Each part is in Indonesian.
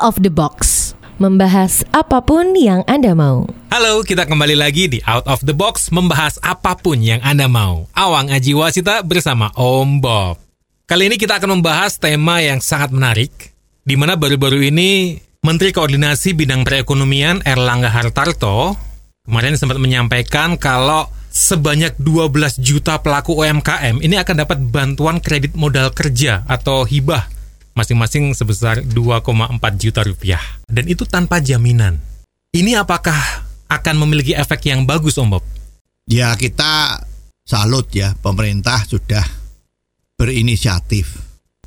of the box. Membahas apa pun yang Anda mau. Halo, kita kembali lagi di Out of the Box membahas apa pun yang Anda mau. Awang Aji Wasita bersama Om Bob. Kali ini kita akan membahas tema yang sangat menarik, di mana baru-baru ini Menteri Koordinasi Bidang Perekonomian Erlangga Hartarto kemarin sempat menyampaikan kalau sebanyak 12 juta pelaku UMKM ini akan dapat bantuan kredit modal kerja atau hibah masing-masing sebesar 2,4 juta rupiah. Dan itu tanpa jaminan. Ini apakah akan memiliki efek yang bagus Om Bob? Ya kita salut ya pemerintah sudah berinisiatif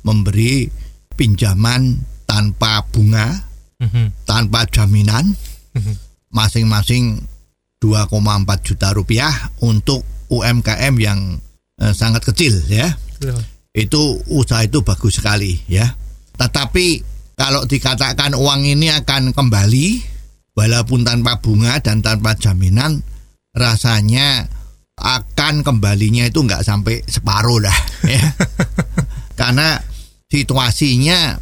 memberi pinjaman tanpa bunga, Mhm, tanpa jaminan, mhm. masing-masing 2,4 juta rupiah untuk UMKM yang eh, sangat kecil ya. Itu usaha itu bagus sekali ya. Tetapi kalau dikatakan uang ini akan kembali walaupun tanpa bunga dan tanpa jaminan rasanya akan kembalinya itu nggak sampai separuh lah ya. Karena situasinya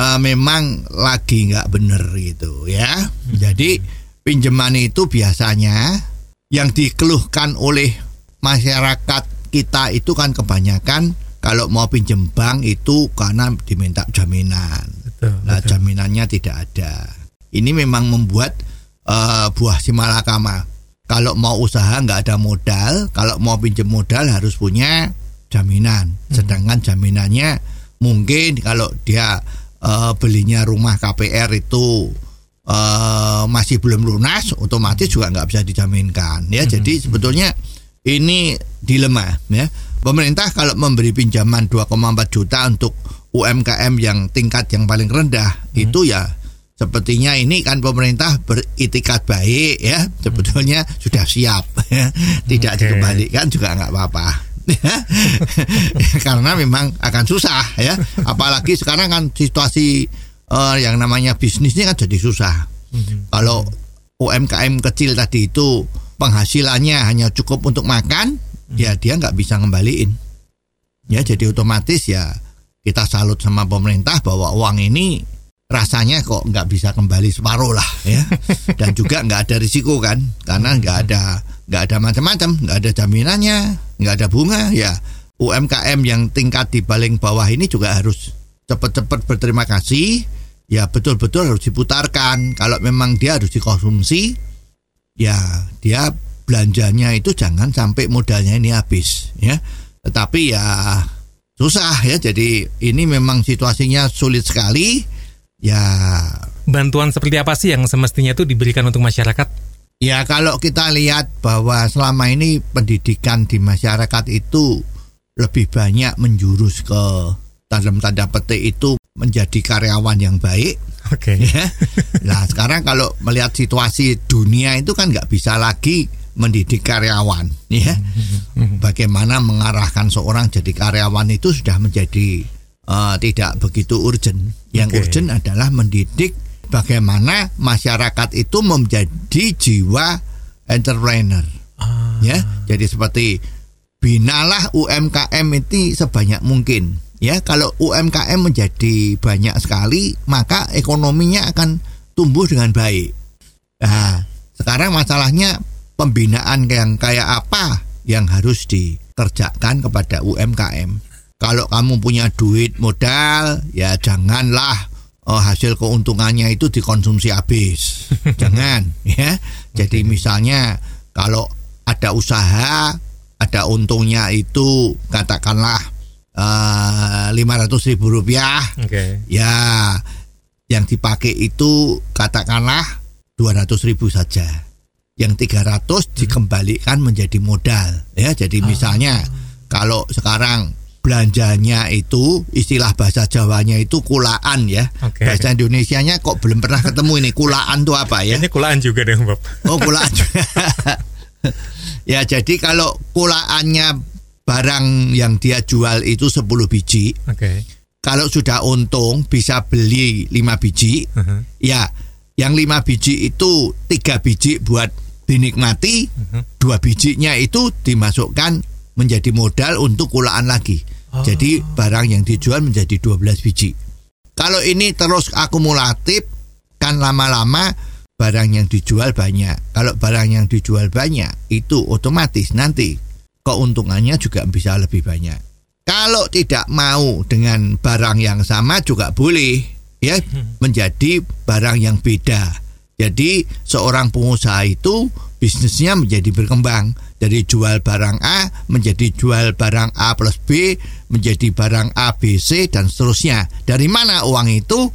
eh, memang lagi nggak bener gitu ya. Jadi pinjaman itu biasanya yang dikeluhkan oleh masyarakat kita itu kan kebanyakan kalau mau pinjem bank itu karena diminta jaminan. Betul, Nah, betul. jaminannya tidak ada. Ini memang membuat eh, buah si malakama. Kalau mau usaha nggak ada modal, kalau mau pinjam modal harus punya jaminan. Sedangkan jaminannya mungkin kalau dia eh, belinya rumah KPR itu eh, masih belum lunas, otomatis juga nggak bisa dijaminkan. Ya, jadi sebetulnya ini dilema ya. Pemerintah kalau memberi pinjaman 2,4 juta untuk UMKM yang tingkat yang paling rendah itu ya sepertinya ini kan pemerintah beritikat baik ya. Sebetulnya sudah siap. Ya. tidak Oke. dikembalikan juga nggak apa-apa. Karena memang akan susah ya. Apalagi sekarang kan situasi eh, yang namanya bisnis ini kan jadi susah. Kalau UMKM kecil tadi itu penghasilannya hanya cukup untuk makan, ya dia nggak bisa ngembaliin. Ya jadi otomatis ya kita salut sama pemerintah bahwa uang ini rasanya kok nggak bisa kembali separuh lah ya. Dan juga nggak ada risiko kan, karena nggak ada nggak ada macam-macam, nggak ada jaminannya, nggak ada bunga ya. UMKM yang tingkat di paling bawah ini juga harus cepat-cepat berterima kasih ya betul-betul harus diputarkan kalau memang dia harus dikonsumsi ya dia belanjanya itu jangan sampai modalnya ini habis ya tetapi ya susah ya jadi ini memang situasinya sulit sekali ya Bantuan seperti apa sih yang semestinya itu diberikan untuk masyarakat? ya kalau kita lihat bahwa selama ini pendidikan di masyarakat itu lebih banyak menjurus ke dalam tanda petik itu menjadi karyawan yang baik Oke. ya. Nah sekarang kalau melihat situasi dunia itu kan nggak bisa lagi mendidik karyawan, ya. Bagaimana mengarahkan seorang jadi karyawan itu sudah menjadi eh, tidak begitu urgent. Yang Oke. urgent adalah mendidik bagaimana masyarakat itu menjadi jiwa entrepreneur, Ah, ya. Jadi seperti binalah UMKM itu sebanyak mungkin. Ya, kalau UMKM menjadi banyak sekali, maka ekonominya akan tumbuh dengan baik. Nah, sekarang masalahnya pembinaan yang kayak apa yang harus dikerjakan kepada UMKM. Kalau kamu punya duit modal, ya janganlah oh, hasil keuntungannya itu dikonsumsi habis. Jangan, ya. Jadi misalnya kalau ada usaha, ada untungnya itu katakanlah lima ratus ribu rupiah, Oke. ya yang dipakai itu katakanlah 200 ribu saja yang 300 dikembalikan menjadi modal ya jadi misalnya kalau sekarang belanjanya itu istilah bahasa Jawanya itu kulaan ya Oke. bahasa Indonesianya kok belum pernah ketemu ini kulaan itu apa ya Ini kulaan juga deh, Bob. oh kulaan ya jadi kalau kulaannya barang yang dia jual itu 10 biji Oke. kalau sudah untung bisa beli 5 biji Mhm. ya yang lima biji itu tiga biji buat dinikmati Mhm. dua bijinya itu dimasukkan menjadi modal untuk kulaan lagi Oh. jadi barang yang dijual menjadi 12 biji Kalau ini terus akumulatif kan lama-lama barang yang dijual banyak. Kalau barang yang dijual banyak itu otomatis nanti keuntungannya juga bisa lebih banyak. Kalau tidak mau dengan barang yang sama juga boleh ya menjadi barang yang beda. Jadi seorang pengusaha itu bisnisnya menjadi berkembang dari jual barang A menjadi jual barang A plus B menjadi barang A B C dan seterusnya. Dari mana uang itu?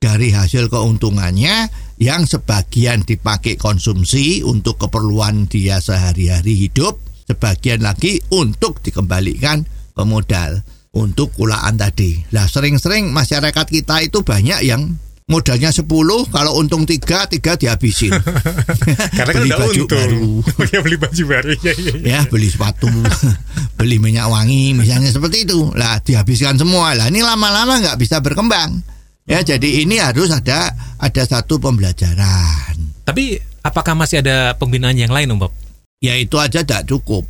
Dari hasil keuntungannya yang sebagian dipakai konsumsi untuk keperluan dia sehari-hari hidup, sebagian lagi untuk dikembalikan ke modal untuk kulaan tadi. Lah sering-sering masyarakat kita itu banyak yang modalnya 10 kalau untung 3 3 dihabisin. Karena kan beli udah baju untung. baru. Oh ya beli baju baru. Ya, ya, ya. Ya, beli sepatu, beli minyak wangi misalnya seperti itu. Lah dihabiskan semua. Lah ini lama-lama nggak bisa berkembang. Ya, jadi ini harus ada ada satu pembelajaran. Tapi apakah masih ada pembinaan yang lain Om Bob? Ya itu aja tidak cukup.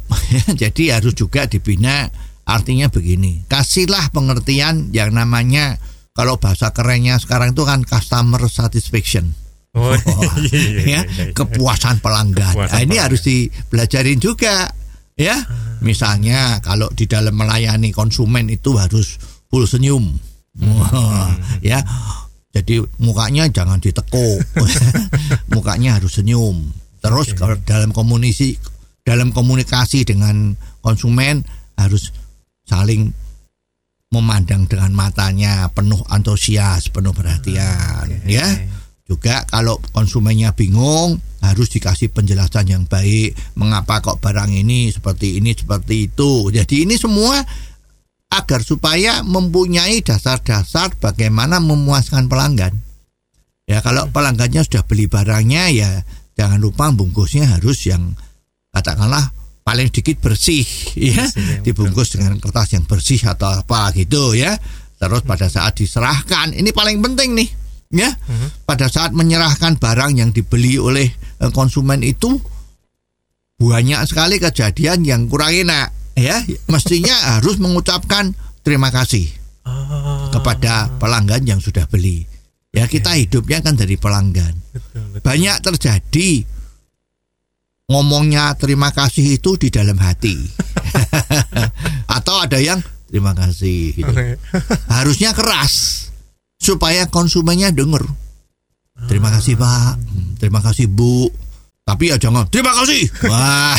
jadi harus juga dibina artinya begini. Kasihlah pengertian yang namanya kalau bahasa kerennya sekarang itu kan customer satisfaction. Oh, Oh, iya, iya, ya, iya, iya. kepuasan pelanggan. Kepuasan Nah, ini pelanggan. harus dipelajarin juga, ya. Misalnya kalau di dalam melayani konsumen itu harus full senyum, Wah, ya. Jadi mukanya jangan ditekuk, mukanya harus senyum. Terus kalau dalam komunikasi dalam komunikasi dengan konsumen harus saling memandang dengan matanya penuh antusias, penuh perhatian, ya. Juga kalau konsumennya bingung harus dikasih penjelasan yang baik mengapa kok barang ini seperti ini seperti itu. Jadi ini semua agar supaya mempunyai dasar-dasar bagaimana memuaskan pelanggan. Ya kalau pelanggannya sudah beli barangnya ya jangan lupa bungkusnya harus yang katakanlah paling sedikit bersih ya Bersih, ya, dibungkus dengan kertas yang bersih atau apa gitu ya. Terus pada saat diserahkan ini paling penting nih ya. Pada saat menyerahkan barang yang dibeli oleh eh, konsumen itu banyak sekali kejadian yang kurang enak ya. Mestinya harus mengucapkan terima kasih Ah, kepada pelanggan yang sudah beli. Ya kita hidupnya kan dari pelanggan. betul, betul. Banyak terjadi ngomongnya terima kasih itu di dalam hati. Atau ada yang terima kasih gitu. Harusnya keras supaya konsumennya denger. Terima kasih Pak, terima kasih Bu. Tapi ya jangan terima kasih. Wah.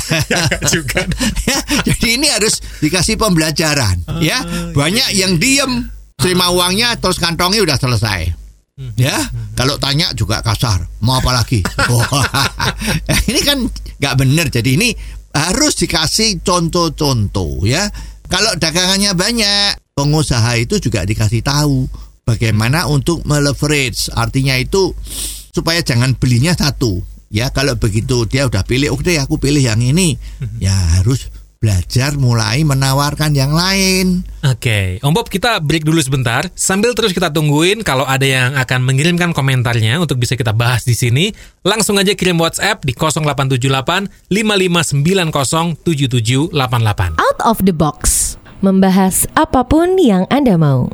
juga. ya, jadi ini harus dikasih pembelajaran ya banyak yang diem terima uangnya terus kantongnya udah selesai ya kalau tanya juga kasar. Mau apa lagi? Wah, ini kan nggak bener. Jadi ini harus dikasih contoh-contoh ya. Kalau dagangannya banyak pengusaha itu juga dikasih tahu bagaimana untuk meleverage. Artinya itu supaya jangan belinya satu ya. Kalau begitu dia udah pilih oke deh aku pilih yang ini. Ya harus belajar mulai menawarkan yang lain Oke, Om Bob kita break dulu sebentar. Sambil terus kita tungguin kalau ada yang akan mengirimkan komentarnya untuk bisa kita bahas di sini, langsung aja kirim WhatsApp di 0878 5590 7788. Out of the box. Membahas apa pun yang Anda mau.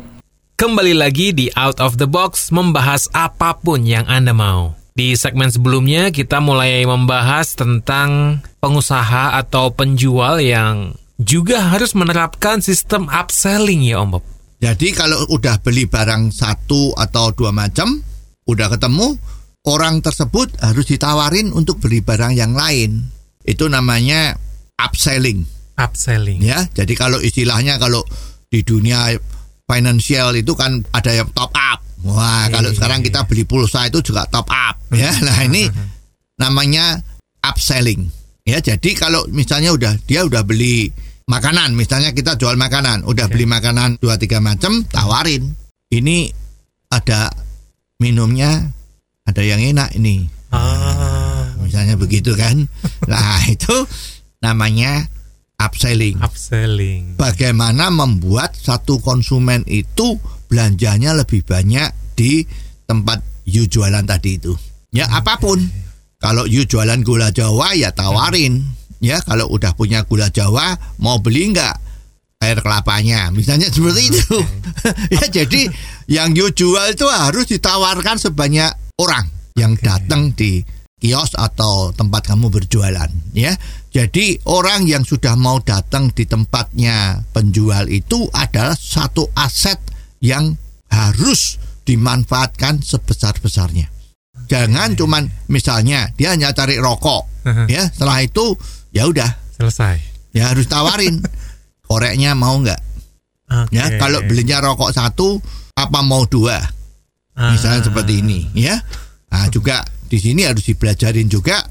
Kembali lagi di Out of the Box membahas apa pun yang Anda mau. Di segmen sebelumnya kita mulai membahas tentang pengusaha atau penjual yang juga harus menerapkan sistem upselling ya Om Bob. jadi kalau udah beli barang satu atau dua macam udah ketemu orang tersebut harus ditawarin untuk beli barang yang lain itu namanya upselling Upselling. ya. Jadi kalau istilahnya kalau di dunia financial itu kan ada yang top up. Wah, kalau sekarang kita beli pulsa itu juga top up ya. Nah, ini namanya upselling. Ya, jadi kalau misalnya udah dia udah beli makanan, misalnya kita jual makanan, udah Oke. beli makanan dua tiga macam, tawarin. Ini ada minumnya, ada yang enak ini. Ah, Misalnya begitu kan. Nah, itu namanya upselling upselling. bagaimana membuat satu konsumen itu belanjanya lebih banyak di tempat you jualan tadi itu. Ya apa pun. Kalau you jualan gula Jawa ya tawarin. Ya kalau udah punya gula Jawa mau beli nggak? air kelapanya. Misalnya seperti itu. ya jadi yang you jual itu harus ditawarkan sebanyak orang yang datang di kios atau tempat kamu berjualan ya. Jadi orang yang sudah mau datang di tempatnya penjual itu adalah satu aset yang harus dimanfaatkan sebesar-besarnya. Jangan cuman misalnya dia hanya cari rokok ya, setelah itu ya udah. Selesai. ya harus tawarin. Koreknya mau nggak? Ya kalau belinya rokok satu apa mau dua? Misalnya Ah. seperti ini ya. Nah juga di sini harus dipelajarin juga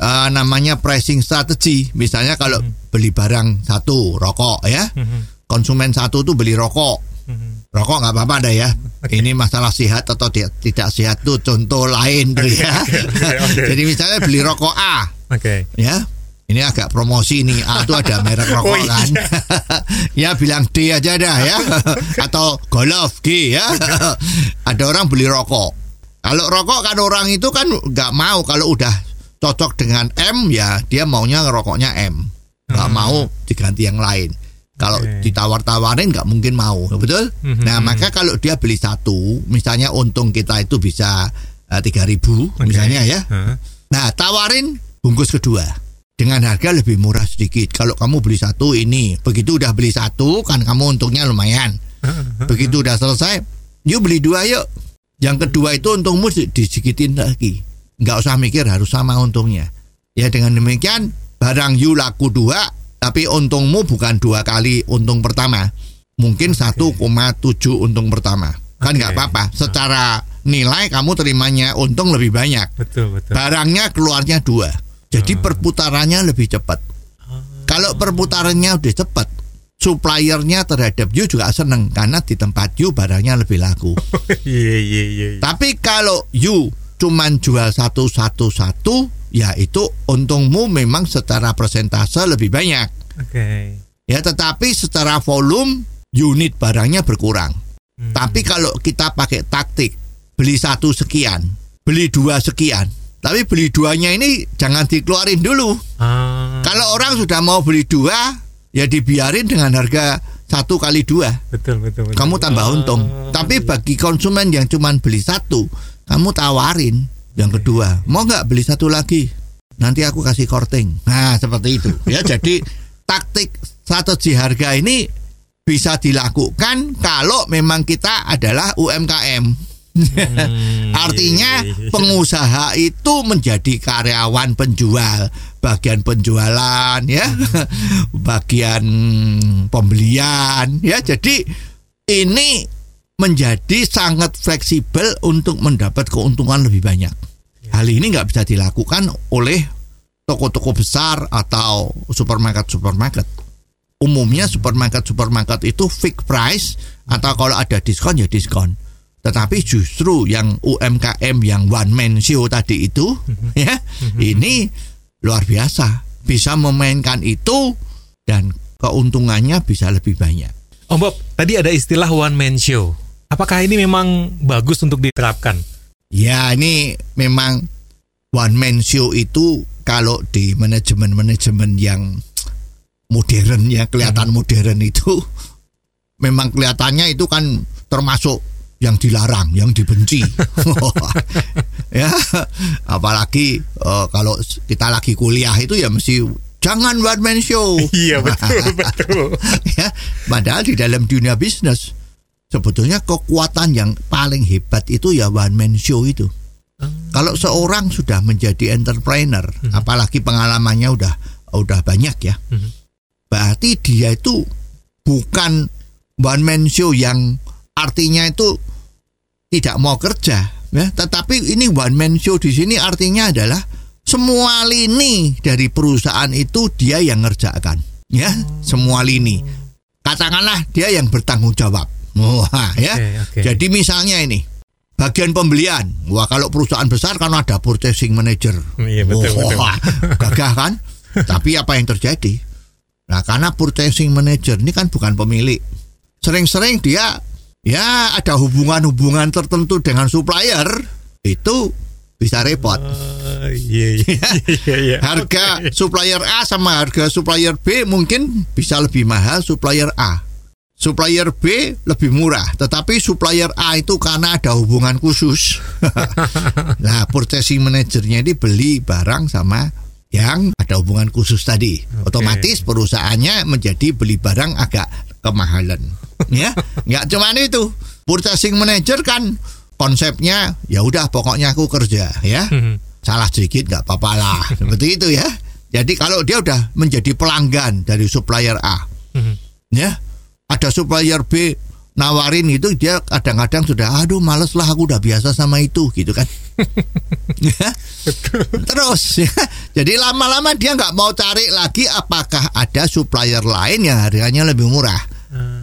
eh, namanya pricing strategy. Misalnya kalau beli barang satu rokok ya. Mhm. konsumen satu tuh beli rokok. Mhm. rokok nggak apa-apa ada ya. Ini masalah sehat atau ti- tidak sehat tuh contoh lain tuh ya. oke. jadi misalnya beli rokok A Oke. ya. Ini agak promosi nih. A tuh ada merek rokok Oh, iya. kan. Ya bilang D aja dah ya. Atau golf G ya. Ada orang beli rokok. Kalau rokok kan orang itu kan nggak mau kalau udah cocok dengan M ya dia maunya rokoknya M nggak Hmm. mau diganti yang lain kalau Oke. ditawar-tawarin nggak mungkin mau betul Mhm. nah maka kalau dia beli satu misalnya untung kita itu bisa tiga ribu Oke. misalnya ya Hah? Nah, tawarin bungkus kedua dengan harga lebih murah sedikit. Kalau kamu beli satu ini, begitu udah beli satu kan kamu untungnya lumayan. Begitu udah selesai, yuk beli dua yuk. Yang kedua itu untungmu di- disikitin lagi. Nggak usah mikir harus sama untungnya. Ya dengan demikian barang you laku dua, tapi untungmu bukan dua kali untung pertama. Mungkin 1,7 untung pertama. Kan nggak apa-apa. Secara nilai kamu terimanya untung lebih banyak Betul betul. barangnya keluarnya dua. Jadi perputarannya lebih cepat. Kalau perputarannya udah cepat, suppliernya terhadap you juga seneng karena di tempat you barangnya lebih laku. Iya iya iya. iya. Tapi kalau you cuman jual satu satu satu, ya itu untungmu memang secara persentase lebih banyak. Oke. Ya, tetapi secara volume unit barangnya berkurang. Hmm. Tapi kalau kita pakai taktik beli satu sekian, beli dua sekian, tapi beli duanya ini jangan dikeluarin dulu. Ah, Kalau orang sudah mau beli dua, ya dibiarin dengan harga satu kali dua. betul betul betul. Kamu tambah Ah, untung. Tapi bagi konsumen yang cuma beli satu, kamu tawarin yang kedua, mau nggak beli satu lagi? Nanti aku kasih korting. Nah seperti itu. Ya jadi taktik strategi harga ini bisa dilakukan kalau memang kita adalah UMKM. Hmm, Artinya iya, iya. pengusaha itu menjadi karyawan penjual, bagian penjualan ya, bagian pembelian ya. Jadi ini menjadi sangat fleksibel untuk mendapat keuntungan lebih banyak. Hal ini nggak bisa dilakukan oleh toko-toko besar atau supermarket-supermarket. Umumnya supermarket-supermarket itu fixed price atau kalau ada diskon ya diskon. Tetapi justru yang UMKM yang one man show tadi itu ya ini luar biasa bisa memainkan itu dan keuntungannya bisa lebih banyak. Om Bob, tadi ada istilah one man show. Apakah ini memang bagus untuk diterapkan? Ya ini memang one man show itu kalau di manajemen-manajemen yang modern ya kelihatan modern itu memang kelihatannya itu kan termasuk yang dilarang, yang dibenci. ya, apalagi eh, kalau kita lagi kuliah itu ya mesti jangan one man show. Iya betul betul. ya, padahal di dalam dunia bisnis sebetulnya kekuatan yang paling hebat itu ya one man show itu. Kalau seorang sudah menjadi entrepreneur, apalagi pengalamannya udah udah banyak ya, Mhm. berarti dia itu bukan one man show yang artinya itu tidak mau kerja, ya. Tetapi ini one man show di sini artinya adalah semua lini dari perusahaan itu dia yang ngerjakan, ya, semua lini. Katakanlah dia yang bertanggung jawab, wah, ya. Oke, oke. Jadi misalnya ini bagian pembelian, wah kalau perusahaan besar kan ada purchasing manager, Iya betul betul. Wah, gagah kan? Tapi apa yang terjadi? Nah, karena purchasing manager ini kan bukan pemilik. Sering-sering dia ya ada hubungan-hubungan tertentu dengan supplier itu bisa repot. Eh, Ah, Iya iya iya. iya. Harga Oke. supplier A sama harga supplier B mungkin bisa lebih mahal supplier A. Supplier B lebih murah, tetapi supplier A itu karena ada hubungan khusus. nah, purchasing manajernya ini beli barang sama yang ada hubungan khusus tadi. Otomatis perusahaannya menjadi beli barang agak kemahalan. ya, nggak cuma itu. Purchasing manager kan konsepnya ya udah pokoknya aku kerja ya Mhm. salah sedikit nggak apa-apa lah seperti itu ya jadi kalau dia udah menjadi pelanggan dari supplier A Mhm. ya ada supplier B nawarin itu dia kadang-kadang sudah aduh males lah aku udah biasa sama itu gitu kan. Ya. terus ya. jadi lama-lama dia nggak mau cari lagi apakah ada supplier lain yang harganya lebih murah.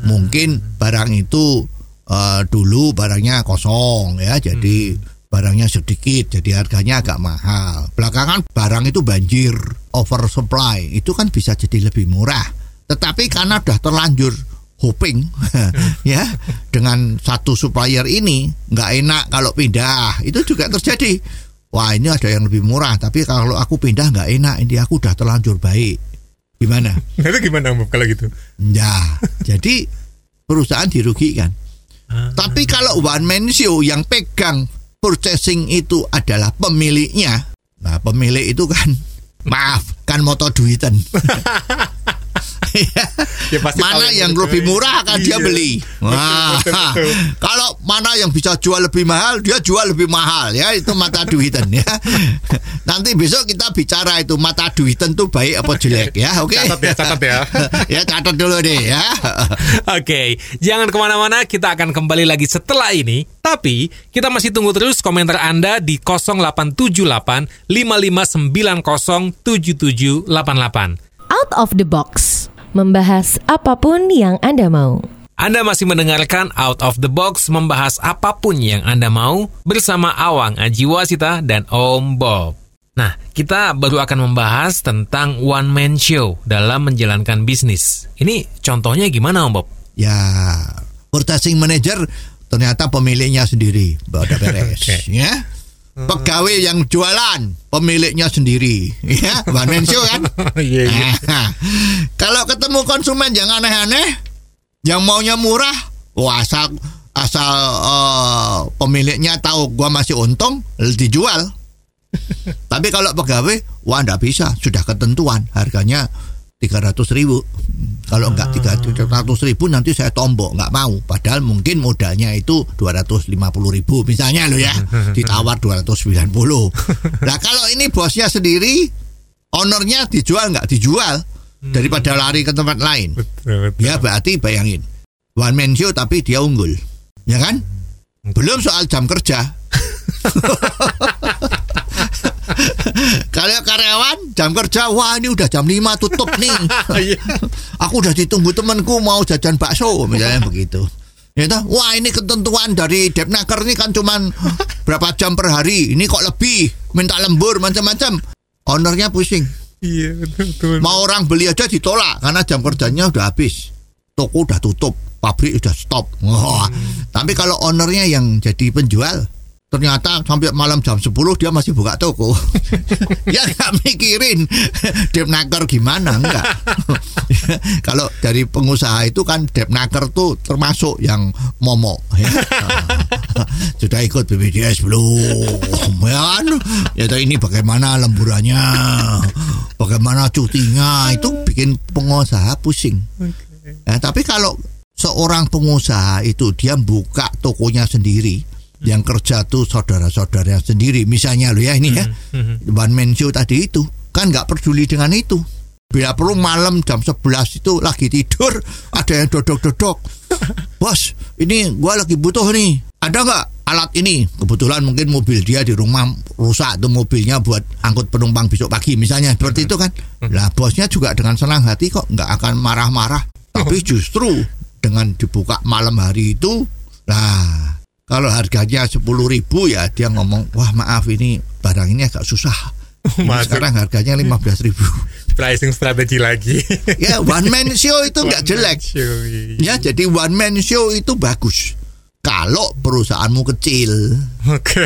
Mungkin barang itu eh, dulu barangnya kosong ya jadi barangnya sedikit jadi harganya agak mahal. Belakangan barang itu banjir oversupply itu kan bisa jadi lebih murah. Tetapi karena udah terlanjur hoping ya dengan satu supplier ini nggak enak kalau pindah itu juga terjadi wah ini ada yang lebih murah tapi kalau aku pindah nggak enak ini aku udah terlanjur baik gimana Itu gimana kalau gitu? Ya, jadi perusahaan dirugikan. Tapi kalau one man show yang pegang purchasing itu adalah pemiliknya, nah pemilik itu kan maaf kan moto duitan. Ya, pasti mana yang yang lebih murah kan dia Iya. beli. Wah, betul, betul. kalau mana yang bisa jual lebih mahal, dia jual lebih mahal ya itu mata duitan ya. Nanti besok kita bicara itu mata duitan tuh baik apa jelek ya, oke? Catat ya, catat ya. ya catat dulu deh ya. Oke, jangan ke mana-mana, kita akan kembali lagi setelah ini. Tapi, kita masih tunggu terus komentar Anda di 0878 5590 7788. Out of the box. Membahas apa pun yang Anda mau. Anda masih mendengarkan Out of the Box membahas apa pun yang Anda mau bersama Awang Ajiwasita dan Om Bob. Nah, kita baru akan membahas tentang one man show dalam menjalankan bisnis. Ini contohnya gimana Om Bob? ya purchasing manager ternyata pemiliknya sendiri udah beres Oke. ya pegawai yang jualan pemiliknya sendiri. Ya one man show kan? Iya, iya. Nah, kalau ketemu konsumen yang aneh-aneh yang maunya murah wah asal asal eh, pemiliknya tahu gua masih untung dijual. Tapi kalau pegawai wah ndak bisa. Sudah ketentuan harganya 300 ribu. Kalau enggak 300 ribu nanti saya tombok nggak mau. Padahal mungkin modalnya itu 250 ribu misalnya lo ya. Ditawar 290 nah kalau ini bosnya sendiri ownernya dijual nggak dijual daripada lari ke tempat lain. Betul, betul. ya berarti bayangin one man show tapi dia unggul. Ya kan? Belum soal jam kerja kalau karyawan jam kerja wah ini udah jam 5 tutup nih. Iya. aku udah ditunggu temanku mau jajan bakso misalnya begitu. Ya toh? wah ini ketentuan dari Depnaker ini kan cuman berapa jam per hari. Ini kok lebih? Minta lembur macam-macam. Ownernya pusing. Iya, betul, mau orang beli aja ditolak karena jam kerjanya udah habis. Toko udah tutup pabrik udah stop. Wah. tapi kalau ownernya yang jadi penjual ternyata sampai malam jam 10 dia masih buka toko. Ya nggak mikirin. Depnaker gimana? Enggak kalau dari pengusaha itu kan depnaker tuh termasuk yang momok. Ya. sudah ikut BPJS belum ya kan ya ini bagaimana lemburannya? Bagaimana cutinya? Itu bikin pengusaha pusing. Ya, tapi kalau seorang pengusaha itu dia buka tokonya sendiri, yang kerja tuh saudara-saudara sendiri, misalnya lo ya ini ya, one man show tadi itu kan nggak peduli dengan itu. Bila perlu malam jam 11 itu lagi tidur, ada yang dodok-dodok. Bos, ini gua lagi butuh nih. Ada nggak alat ini? Kebetulan mungkin mobil dia di rumah rusak tuh mobilnya buat angkut penumpang besok pagi misalnya seperti itu kan. Lah bosnya juga dengan senang hati kok nggak akan marah-marah. Tapi justru dengan dibuka malam hari itu, lah kalau harganya sepuluh ribu ya dia ngomong wah maaf ini barang ini agak susah. Ini sekarang harganya lima belas ribu. Pricing strategi lagi. ya one man show itu nggak jelek. Show, iya. Ya, jadi one man show itu bagus. kalau perusahaanmu kecil. Oke.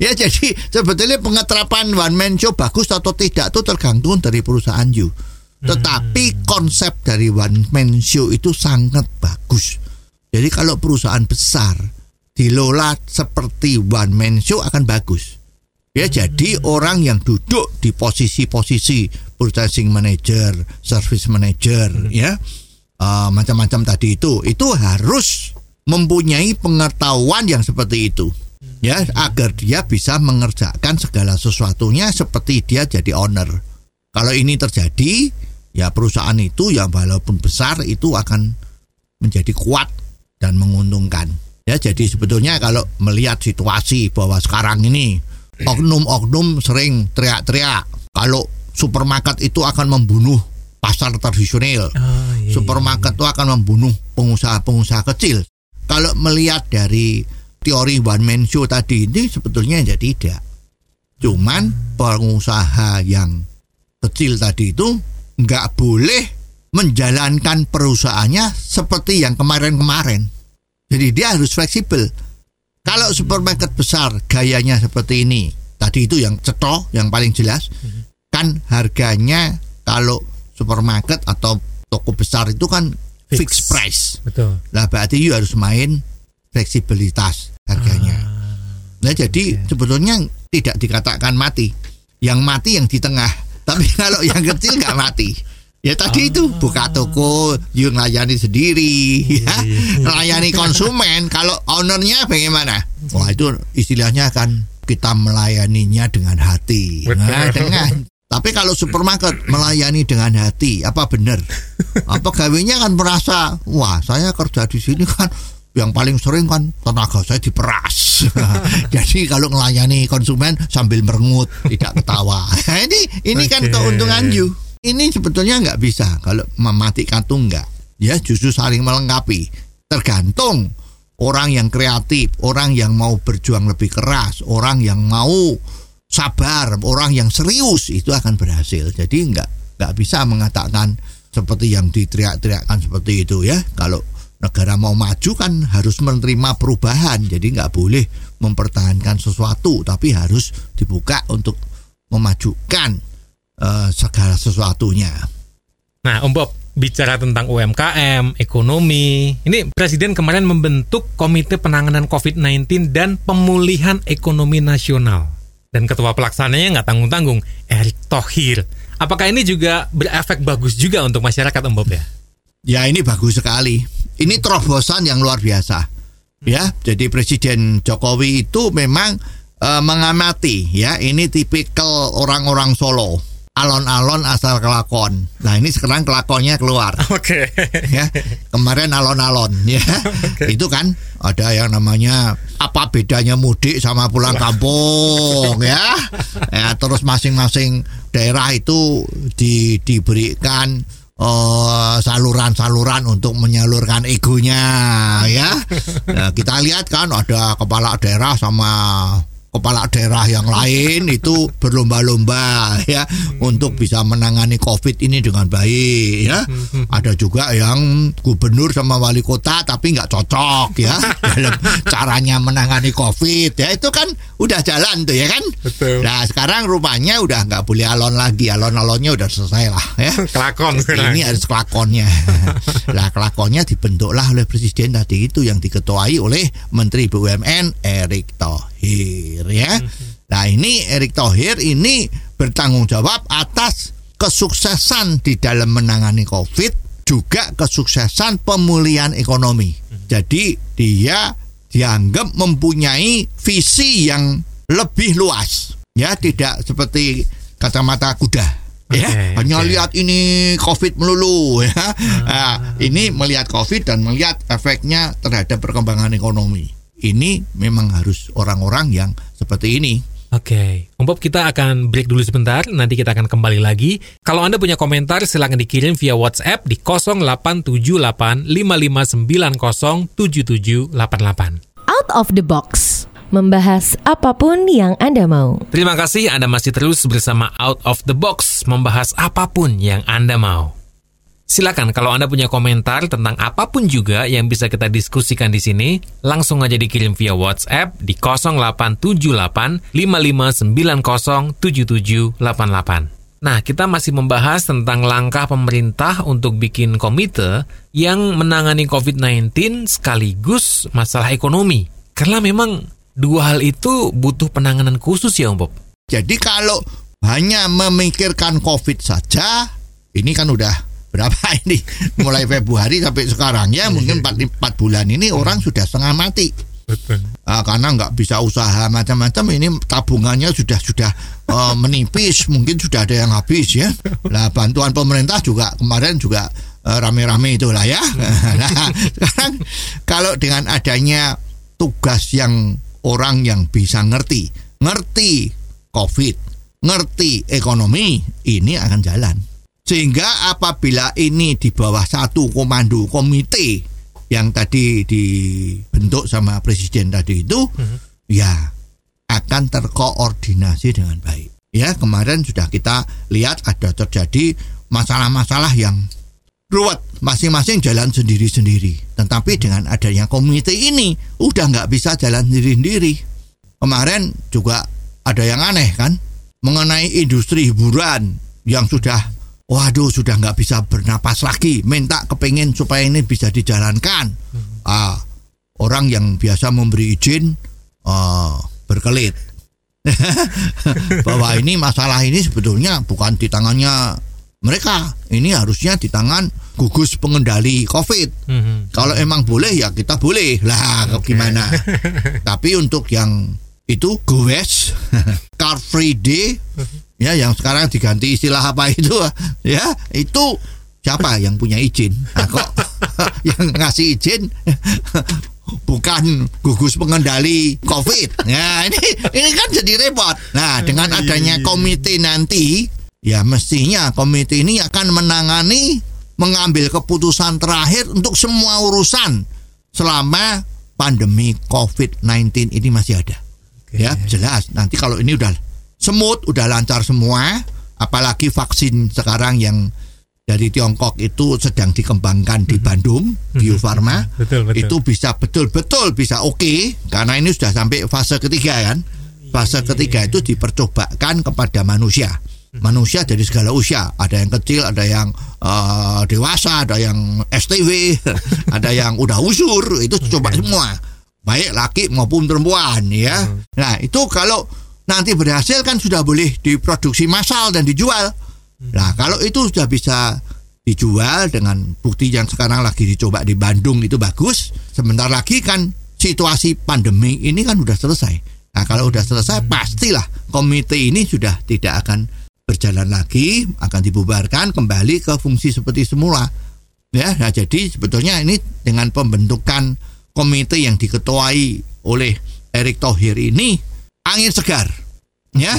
ya jadi sebetulnya pengeterapan one man show bagus atau tidak itu tergantung dari perusahaan you. Tetapi konsep dari one man show itu sangat bagus. Jadi kalau perusahaan besar dilola seperti one man show akan bagus. Ya jadi orang yang duduk di posisi-posisi purchasing manager, service manager, ya uh, macam-macam tadi itu itu harus mempunyai pengetahuan yang seperti itu ya agar dia bisa mengerjakan segala sesuatunya seperti dia jadi owner. Kalau ini terjadi, ya perusahaan itu yang walaupun besar itu akan menjadi kuat dan menguntungkan. Ya, jadi sebetulnya kalau melihat situasi bahwa sekarang ini oknum-oknum sering teriak-teriak kalau supermarket itu akan membunuh pasar tradisional. Oh, iya, supermarket itu akan membunuh pengusaha-pengusaha kecil. Kalau melihat dari teori one man show tadi ini sebetulnya ya tidak. Cuman pengusaha yang kecil tadi itu nggak boleh menjalankan perusahaannya seperti yang kemarin-kemarin. Jadi dia harus fleksibel. Kalau supermarket besar gayanya seperti ini, tadi itu yang cetok, yang paling jelas, kan harganya kalau supermarket atau toko besar itu kan Fix. fixed price. Betul. Nah berarti you harus main fleksibilitas harganya. Nah jadi sebetulnya tidak dikatakan mati. Yang mati yang di tengah. Tapi kalau yang kecil nggak mati. Ya tadi itu buka toko, you ngelayani sendiri, ya, melayani konsumen. Kalau ownernya bagaimana? Wah itu istilahnya kan kita melayaninya dengan hati. Nah, dengan tapi kalau supermarket melayani dengan hati, apa benar? Apa gawenya kan merasa, wah saya kerja di sini kan yang paling sering kan tenaga saya diperas. Jadi kalau melayani konsumen sambil merengut, tidak ketawa. Nah, ini ini kan Oke. keuntungan you. Ini sebetulnya nggak bisa kalau mematikan tuh nggak. Ya justru saling melengkapi. Tergantung orang yang kreatif, orang yang mau berjuang lebih keras, orang yang mau sabar, orang yang serius itu akan berhasil. Jadi nggak nggak bisa mengatakan seperti yang diteriak-teriakkan seperti itu ya. Kalau negara mau maju kan harus menerima perubahan. Jadi nggak boleh mempertahankan sesuatu, tapi harus dibuka untuk memajukan eh, segala sesuatunya. Nah, Om Bob, bicara tentang UMKM, ekonomi, ini Presiden kemarin membentuk Komite Penanganan COVID-19 dan Pemulihan Ekonomi Nasional. Dan ketua pelaksananya nggak tanggung-tanggung, Erick Thohir. Apakah ini juga berefek bagus juga untuk masyarakat, Om Bob ya? Ya ini bagus sekali. Ini terobosan yang luar biasa. Ya, jadi Presiden Jokowi itu memang eh, mengamati ya, ini tipikal orang-orang Solo. Alon-alon asal kelakon. Nah, ini sekarang kelakonnya keluar. Oke. ya kemarin alon-alon ya itu kan ada yang namanya apa bedanya mudik sama pulang kampung ya ya terus masing-masing daerah itu di, diberikan eh, saluran-saluran untuk menyalurkan egonya ya Nah, kita lihat kan ada kepala daerah sama kepala daerah yang lain itu berlomba-lomba ya untuk bisa menangani COVID ini dengan baik ya. Ada juga yang gubernur sama wali kota tapi nggak cocok ya dalam caranya menangani COVID ya itu kan udah jalan tuh ya kan. Betul. Nah sekarang rupanya udah nggak boleh alon lagi alon-alonnya udah selesai lah ya. Kelakon. Ini harus kelakonnya. lah kelakonnya dibentuklah oleh presiden tadi itu yang diketuai oleh Menteri BUMN Erick Thohir ya. Nah ini Erick Thohir ini bertanggung jawab atas kesuksesan di dalam menangani COVID juga kesuksesan pemulihan ekonomi. Jadi dia dianggap mempunyai visi yang lebih luas. Ya tidak seperti kacamata kuda ya. Oke, hanya oke. lihat ini covid melulu ya. Nah, ini melihat covid dan melihat efeknya terhadap perkembangan ekonomi ini memang harus orang-orang yang seperti ini Oke, Om Bob kita akan break dulu sebentar, nanti kita akan kembali lagi. Kalau Anda punya komentar silahkan dikirim via WhatsApp di 0878 5590 7788. Out of the box. Membahas apa pun yang Anda mau. Terima kasih Anda masih terus bersama Out of the Box, membahas apa pun yang Anda mau. Silakan kalau Anda punya komentar tentang apa pun juga yang bisa kita diskusikan di sini, langsung aja dikirim via WhatsApp di 0878 5590 7788. Nah, kita masih membahas tentang langkah pemerintah untuk bikin komite yang menangani COVID-19 sekaligus masalah ekonomi. Karena memang dua hal itu butuh penanganan khusus ya, Om Bob. Jadi kalau hanya memikirkan COVID saja, ini kan udah berapa ini? Mulai Februari sampai sekarang. Ya mungkin 4, 4 bulan ini orang sudah setengah mati. Betul. Uh, karena nggak bisa usaha macam-macam ini tabungannya sudah sudah uh, menipis. Mungkin sudah ada yang habis ya. Lah bantuan pemerintah juga kemarin juga uh, rame-rame itulah ya. Nah sekarang kalau dengan adanya tugas yang orang yang bisa ngerti ngerti covid ngerti ekonomi ini akan jalan sehingga apabila ini di bawah satu komando komite yang tadi dibentuk sama presiden tadi itu, hmm. ya akan terkoordinasi dengan baik. Ya kemarin sudah kita lihat ada terjadi masalah-masalah yang ruwet masing-masing jalan sendiri-sendiri. Tetapi dengan adanya komite ini udah nggak bisa jalan sendiri-sendiri. Kemarin juga ada yang aneh kan mengenai industri hiburan yang sudah waduh sudah nggak bisa bernapas lagi minta kepingin supaya ini bisa dijalankan hmm. ah, orang yang biasa memberi izin uh, berkelit bahwa ini masalah ini sebetulnya bukan di tangannya mereka ini harusnya di tangan gugus pengendali COVID. Mm-hmm. Kalau emang boleh ya kita boleh lah okay. gimana. Tapi untuk yang itu goes car free day mhm ya yang sekarang diganti istilah apa itu ya itu siapa yang punya izin nah, kok yang ngasih izin bukan gugus pengendali covid ya ini ini kan jadi repot nah dengan adanya komite nanti ya mestinya komite ini akan menangani mengambil keputusan terakhir untuk semua urusan selama pandemi COVID-19 ini masih ada. Okay. Ya, jelas. Nanti kalau ini udah semut udah lancar semua, apalagi vaksin sekarang yang dari Tiongkok itu sedang dikembangkan di mhm. Bandung, mhm. Bio Farma, betul, betul. itu bisa betul-betul bisa oke okay, karena ini sudah sampai fase ketiga kan. Fase ketiga itu dipercobakan kepada manusia. Mhm. Manusia dari segala usia, ada yang kecil, ada yang uh, dewasa, ada yang STW, ada yang udah usur, itu coba semua. Baik laki maupun perempuan ya. Nah, itu kalau nanti berhasil kan sudah boleh diproduksi massal dan dijual. Nah, kalau itu sudah bisa dijual dengan bukti yang sekarang lagi dicoba di Bandung itu bagus, sebentar lagi kan situasi pandemi ini kan sudah selesai. Nah, kalau sudah selesai pastilah komite ini sudah tidak akan berjalan lagi, akan dibubarkan kembali ke fungsi seperti semula. Ya, nah jadi sebetulnya ini dengan pembentukan komite yang diketuai oleh Erick Thohir ini angin segar. Ya,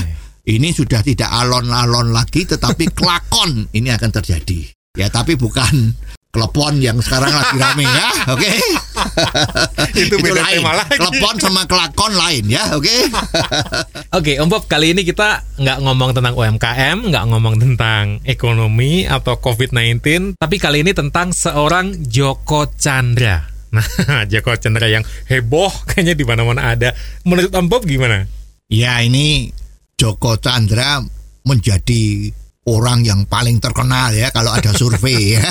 ini sudah tidak alon-alon lagi, tetapi kelakon ini akan terjadi. Ya, tapi bukan klepon yang sekarang lagi rame ya, oke? Okay? itu, itu beda lain. tema lagi. Klepon sama kelakon lain ya, oke? Okay? oke, okay, Om Bob, kali ini kita nggak ngomong tentang UMKM, nggak ngomong tentang ekonomi atau COVID-19, tapi kali ini tentang seorang Joko Chandra. Nah, Joko Chandra yang heboh kayaknya di mana-mana ada. Menurut Om Bob gimana? Ya ini Joko Chandra menjadi orang yang paling terkenal ya kalau ada survei ya.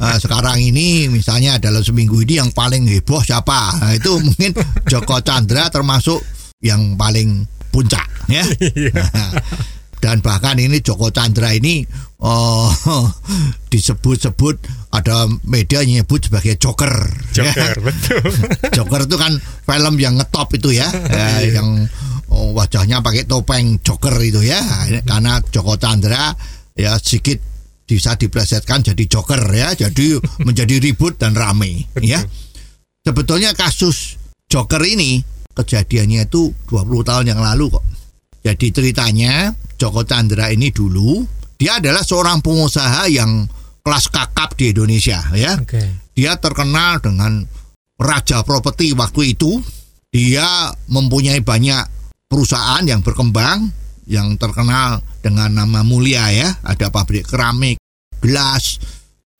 Nah, sekarang ini misalnya dalam seminggu ini yang paling heboh siapa? Nah, itu mungkin Joko Chandra termasuk yang paling puncak ya. Dan bahkan ini Joko Chandra ini oh, disebut-sebut ada media nyebut sebagai Joker. Joker, ya. betul. Joker itu kan film yang ngetop itu ya, ya yang oh, wajahnya pakai topeng joker itu ya karena Joko Chandra ya sedikit bisa diplesetkan jadi joker ya jadi menjadi ribut dan rame ya sebetulnya kasus joker ini kejadiannya itu 20 tahun yang lalu kok jadi ceritanya Joko Chandra ini dulu dia adalah seorang pengusaha yang kelas kakap di Indonesia ya. Okay. dia terkenal dengan raja properti waktu itu. Dia mempunyai banyak perusahaan yang berkembang yang terkenal dengan nama mulia ya. Ada pabrik keramik gelas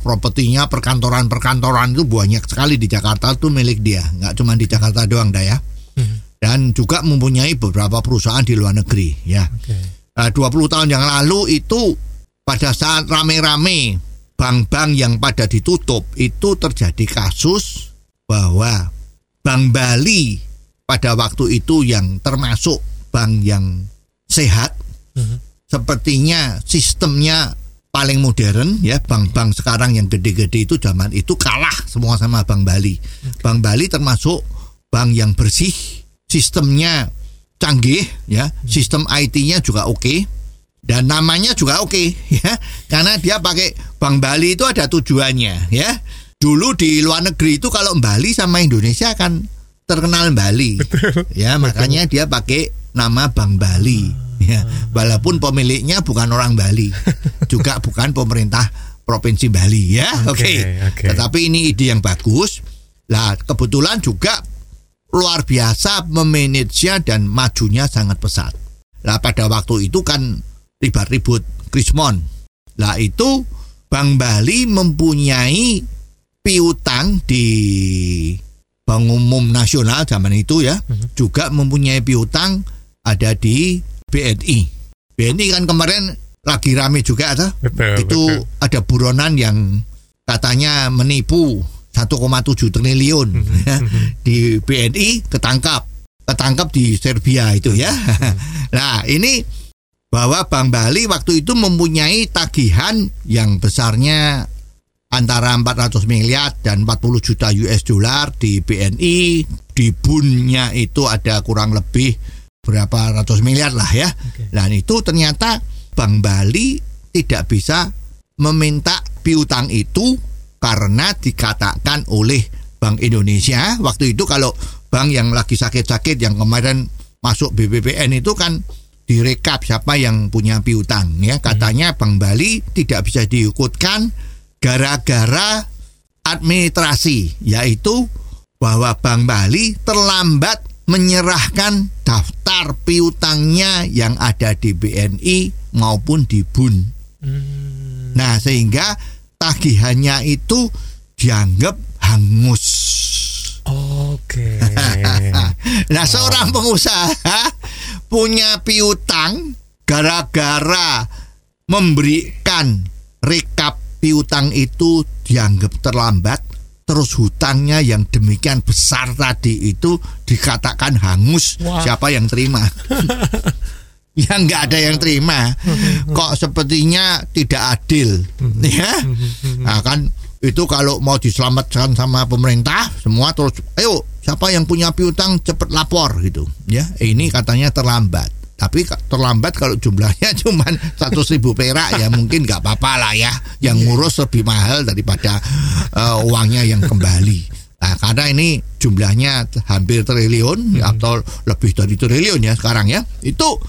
propertinya perkantoran-perkantoran itu banyak sekali di Jakarta itu milik dia. Nggak cuma di Jakarta doang dah ya dan juga mempunyai beberapa perusahaan di luar negeri ya. Nah, 20 tahun yang lalu itu pada saat rame-rame bank-bank yang pada ditutup itu terjadi kasus bahwa Bank Bali pada waktu itu yang termasuk bank yang sehat sepertinya sistemnya paling modern ya. Bank-bank sekarang yang gede-gede itu zaman itu kalah semua sama Bank Bali. Bank Bali termasuk bank yang bersih, sistemnya canggih ya, sistem IT-nya juga oke dan namanya juga oke ya karena dia pakai Bank Bali itu ada tujuannya ya. Dulu di luar negeri itu kalau Bali sama Indonesia kan terkenal Bali. Ya, makanya dia pakai nama Bank Bali. Ya, walaupun pemiliknya bukan orang Bali, juga bukan pemerintah provinsi Bali ya. Oke. Oke, oke. Tetapi ini ide yang bagus. Lah, kebetulan juga luar biasa memanage dan majunya sangat pesat. Lah pada waktu itu kan ribut-ribut Krismon. Lah itu Bank Bali mempunyai piutang di Bank Umum Nasional zaman itu ya, juga mempunyai piutang ada di BNI. BNI kan kemarin lagi rame juga. Betul, itu betul. ada buronan yang katanya menipu 1,7 triliun ya, di BNI ketangkap. Ketangkap di Serbia itu ya. Nah ini bahwa Bank Bali waktu itu mempunyai tagihan yang besarnya antara 400 miliar dan 40 juta US dollar di BNI di bunnya itu ada kurang lebih berapa ratus miliar lah ya. Dan itu ternyata Bank Bali tidak bisa meminta piutang itu karena dikatakan oleh Bank Indonesia. Waktu itu kalau bank yang lagi sakit-sakit yang kemarin masuk BBPN itu kan direkap siapa yang punya piutang ya. Katanya Bank Bali tidak bisa diikutkan gara-gara administrasi yaitu bahwa Bank Bali terlambat menyerahkan daftar piutangnya yang ada di BNI maupun di BUN. Nah, sehingga tagihannya itu dianggap hangus. Oke. Nah, seorang pengusaha punya piutang gara-gara memberikan rekap piutang itu dianggap terlambat terus hutangnya yang demikian besar tadi itu dikatakan hangus Wah. siapa yang terima ya nggak ada yang terima. Kok sepertinya tidak adil. Ya? Nah, kan itu kalau mau diselamatkan sama pemerintah semua terus ayo siapa yang punya piutang cepat lapor gitu. Ya ini katanya terlambat. Tapi terlambat kalau jumlahnya cuma 100 ribu perak ya mungkin nggak apa-apa lah ya. Yang ngurus lebih mahal daripada eh, uangnya yang kembali. Nah, karena ini jumlahnya hampir triliun atau lebih dari triliun ya sekarang ya. Itu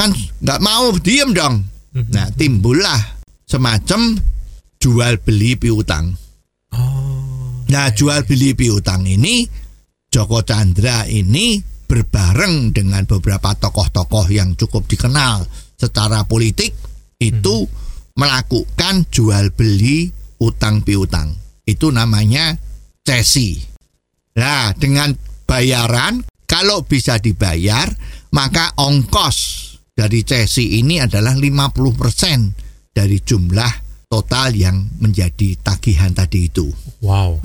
kan nggak mau diem dong. Nah timbullah semacam jual beli piutang. Nah jual beli piutang ini Joko Chandra ini berbareng dengan beberapa tokoh-tokoh yang cukup dikenal secara politik itu melakukan jual beli utang piutang. Itu namanya cesi. Nah, dengan bayaran kalau bisa dibayar, maka ongkos dari cesi ini adalah 50% dari jumlah total yang menjadi tagihan tadi itu. Wow.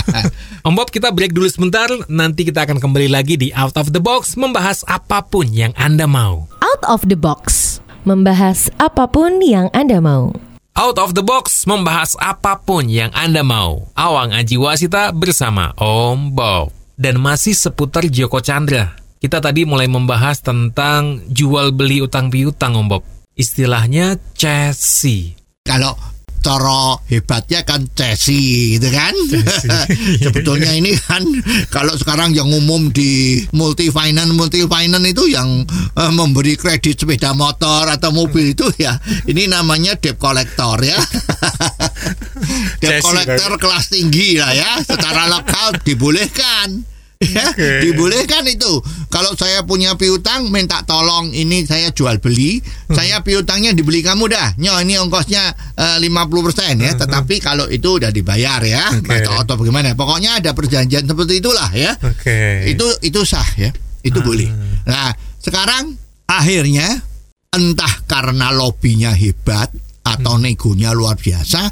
Om Bob, kita break dulu sebentar. Nanti kita akan kembali lagi di Out of the Box membahas apa pun yang Anda mau. Out of the box. Membahas apa pun yang Anda mau. Out of the Box membahas apa pun yang Anda mau. Awang Aji Wasita bersama Om Bob. Dan masih seputar Joko Chandra. Kita tadi mulai membahas tentang jual beli utang piutang Om Bob. Istilahnya cesi. kalau cara hebatnya kan cesi gitu kan? Sebetulnya ini kan kalau sekarang yang umum di multi finance multi finance itu yang eh, memberi kredit sepeda motor atau mobil itu ya ini namanya debt collector ya. Debt Cesi, collector kelas tinggi lah ya secara lokal dibolehkan Ya, Oke. dibolehkan itu. Kalau saya punya piutang minta tolong ini saya jual beli, saya piutangnya dibeli kamu dah. Nyo ini ongkosnya eh, 50% ya, tetapi kalau itu udah dibayar ya. Oke. Atau, atau bagaimana? Pokoknya ada perjanjian seperti itulah ya. Oke. Itu itu sah ya. Itu Ah. boleh. Nah, sekarang akhirnya entah karena lobbynya hebat atau negonya luar biasa,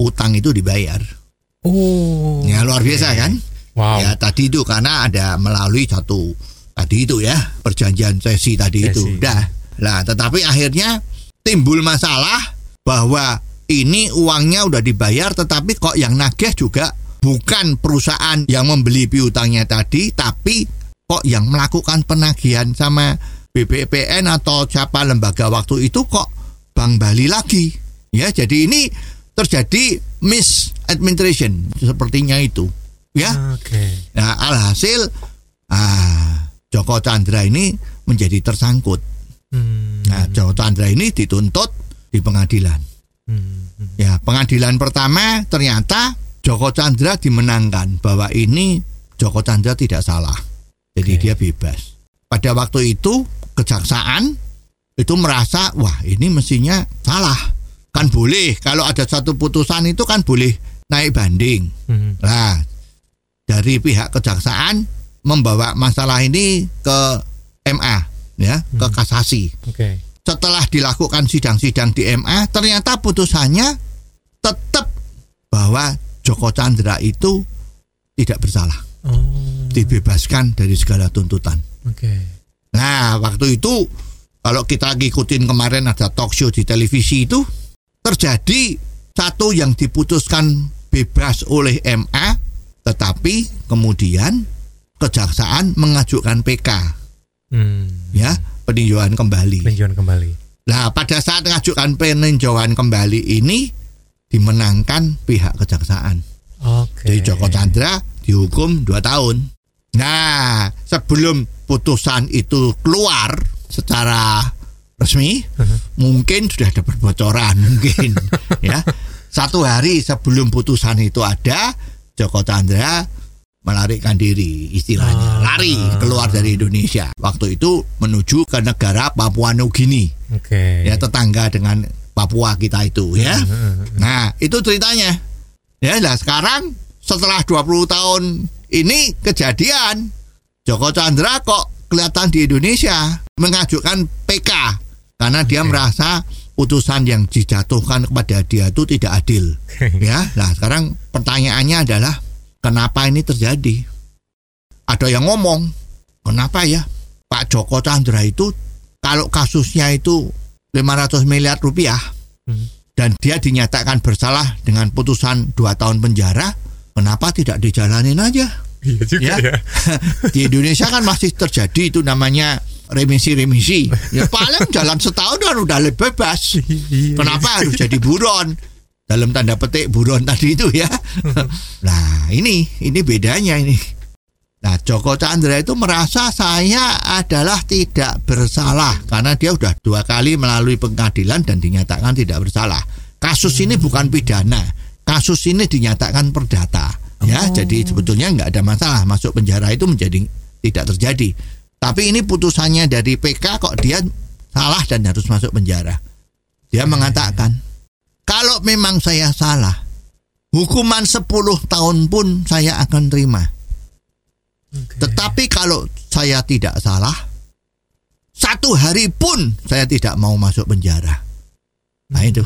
utang itu dibayar. Oh. Ya luar biasa kan? Wow. Ya tadi itu karena ada melalui satu tadi itu ya perjanjian sesi tadi Sesi. itu. Dah. Lah, tetapi akhirnya timbul masalah bahwa ini uangnya udah dibayar tetapi kok yang nagih juga bukan perusahaan yang membeli piutangnya tadi tapi kok yang melakukan penagihan sama BPPN atau siapa lembaga waktu itu kok Bank Bali lagi. Ya, jadi ini terjadi misadministration sepertinya itu. Ya. Oke. Nah, alhasil ah, Joko Chandra ini menjadi tersangkut. Hmm. Nah, Joko Chandra ini dituntut di pengadilan. Hmm. Ya, pengadilan pertama ternyata Joko Chandra dimenangkan bahwa ini Joko Chandra tidak salah. Jadi Oke. dia bebas. Pada waktu itu kejaksaan itu merasa wah ini mestinya salah. Kan boleh kalau ada satu putusan itu kan boleh naik banding. Hmm. Nah, dari pihak kejaksaan membawa masalah ini ke MA ya, ke kasasi. Oke. Setelah dilakukan sidang-sidang di MA, ternyata putusannya tetap bahwa Joko Chandra itu tidak bersalah, Oh. dibebaskan dari segala tuntutan. Oke. Nah, waktu itu kalau kita ngikutin kemarin ada talk show di televisi itu terjadi satu yang diputuskan bebas oleh MA tetapi kemudian kejaksaan mengajukan PK Hmm. ya peninjauan kembali. Peninjauan kembali. Nah, pada saat mengajukan peninjauan kembali ini dimenangkan pihak kejaksaan. Oke. Jadi Joko Chandra dihukum 2 tahun. Nah, sebelum putusan itu keluar secara resmi, mungkin sudah ada perbocoran mungkin ya. Satu hari sebelum putusan itu ada, Joko Chandra melarikan diri istilahnya, Ah. lari keluar dari Indonesia. Waktu itu menuju ke negara Papua Nugini Oke. ya tetangga dengan Papua kita itu ya. Nah, itu ceritanya. Ya, nah sekarang setelah 20 tahun ini kejadian Joko Chandra kok kelihatan di Indonesia mengajukan PK karena dia Oke. merasa putusan yang dijatuhkan kepada dia itu tidak adil. ya, nah sekarang pertanyaannya adalah kenapa ini terjadi? Ada yang ngomong, kenapa ya Pak Joko Chandra itu kalau kasusnya itu 500 miliar rupiah Hmm. dan dia dinyatakan bersalah dengan putusan 2 tahun penjara, kenapa tidak dijalanin aja? Iya juga Ya. ya. Di Indonesia kan masih terjadi itu namanya remisi-remisi. Ya paling jalan setahun kan udah lebih bebas. Iya. Kenapa harus jadi buron? Dalam tanda petik buron tadi itu ya. Nah ini ini bedanya ini. Nah Joko Chandra itu merasa saya adalah tidak bersalah karena dia sudah dua kali melalui pengadilan dan dinyatakan tidak bersalah. Kasus ini bukan pidana, kasus ini dinyatakan perdata. Ya, jadi sebetulnya nggak ada masalah masuk penjara itu menjadi tidak terjadi. Tapi ini putusannya dari PK kok dia salah dan harus masuk penjara. Dia mengatakan, kalau memang saya salah, hukuman 10 tahun pun saya akan terima. Oke. Tetapi kalau saya tidak salah, satu hari pun saya tidak mau masuk penjara. Nah itu.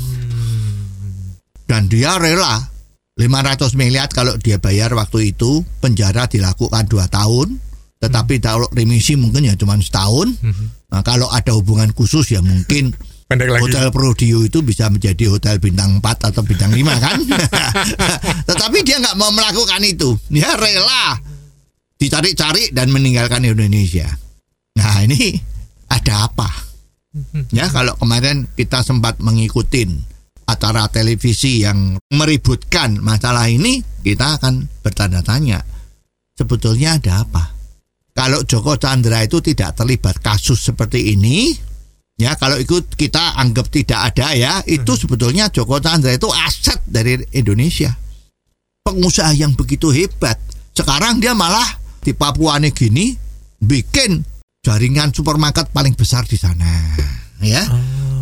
Dan dia rela 500 miliar kalau dia bayar waktu itu penjara dilakukan dua tahun. Tetapi kalau remisi mungkin ya cuma setahun. Nah, kalau ada hubungan khusus ya mungkin Pendek lagi. Hotel Prodio itu bisa menjadi hotel bintang 4 atau bintang 5 kan. Tetapi dia nggak mau melakukan itu. Dia rela dicari-cari dan meninggalkan Indonesia. Nah ini ada apa? Ya kalau kemarin kita sempat mengikuti acara televisi yang meributkan masalah ini, kita akan bertanda tanya. Sebetulnya ada apa? Kalau Joko Chandra itu tidak terlibat kasus seperti ini, ya kalau ikut kita anggap tidak ada ya, itu sebetulnya Joko Chandra itu aset dari Indonesia. Pengusaha yang begitu hebat. Sekarang dia malah di Papua nih gini bikin jaringan supermarket paling besar di sana ya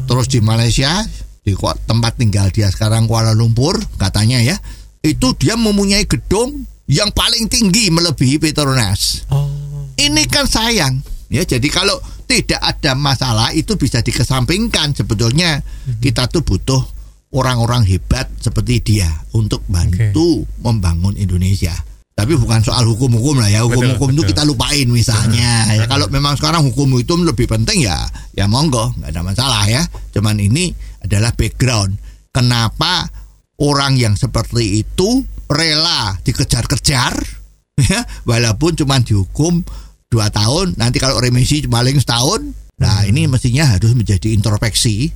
terus di Malaysia di tempat tinggal dia sekarang Kuala Lumpur katanya ya itu dia mempunyai gedung yang paling tinggi melebihi Petronas Oh. Ini kan sayang. Ya jadi kalau tidak ada masalah itu bisa dikesampingkan sebetulnya. Kita tuh butuh orang-orang hebat seperti dia untuk bantu membangun Indonesia. Tapi bukan soal hukum-hukum lah ya. Hukum-hukum itu kita lupain misalnya. Ya kalau memang sekarang hukum itu lebih penting ya ya monggo. Nggak ada masalah ya. Cuman ini adalah background. Kenapa orang yang seperti itu rela dikejar-kejar? Ya walaupun cuma dihukum dua tahun nanti kalau remisi paling setahun. Nah ini mestinya harus menjadi introspeksi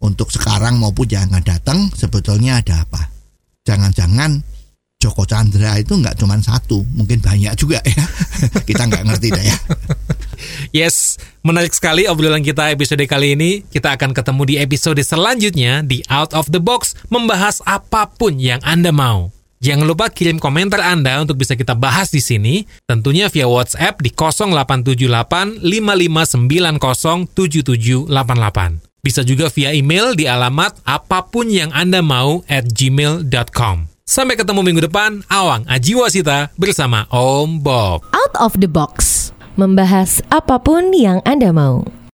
untuk sekarang maupun yang akan datang sebetulnya ada apa? Jangan-jangan Joko Chandra itu nggak cuma satu mungkin banyak juga ya. Kita nggak ngerti dah ya. Yes, menarik sekali obrolan kita episode kali ini. Kita akan ketemu di episode selanjutnya di Out of the Box membahas apa pun yang Anda mau. Jangan lupa kirim komentar Anda untuk bisa kita bahas di sini, tentunya via WhatsApp di 0878 5590 7788. Bisa juga via email di alamat apa pun yang Anda mau at gmail.com. Sampai ketemu minggu depan, Awang Ajiwasita bersama Om Bob. Out of the box. Membahas apa pun yang Anda mau.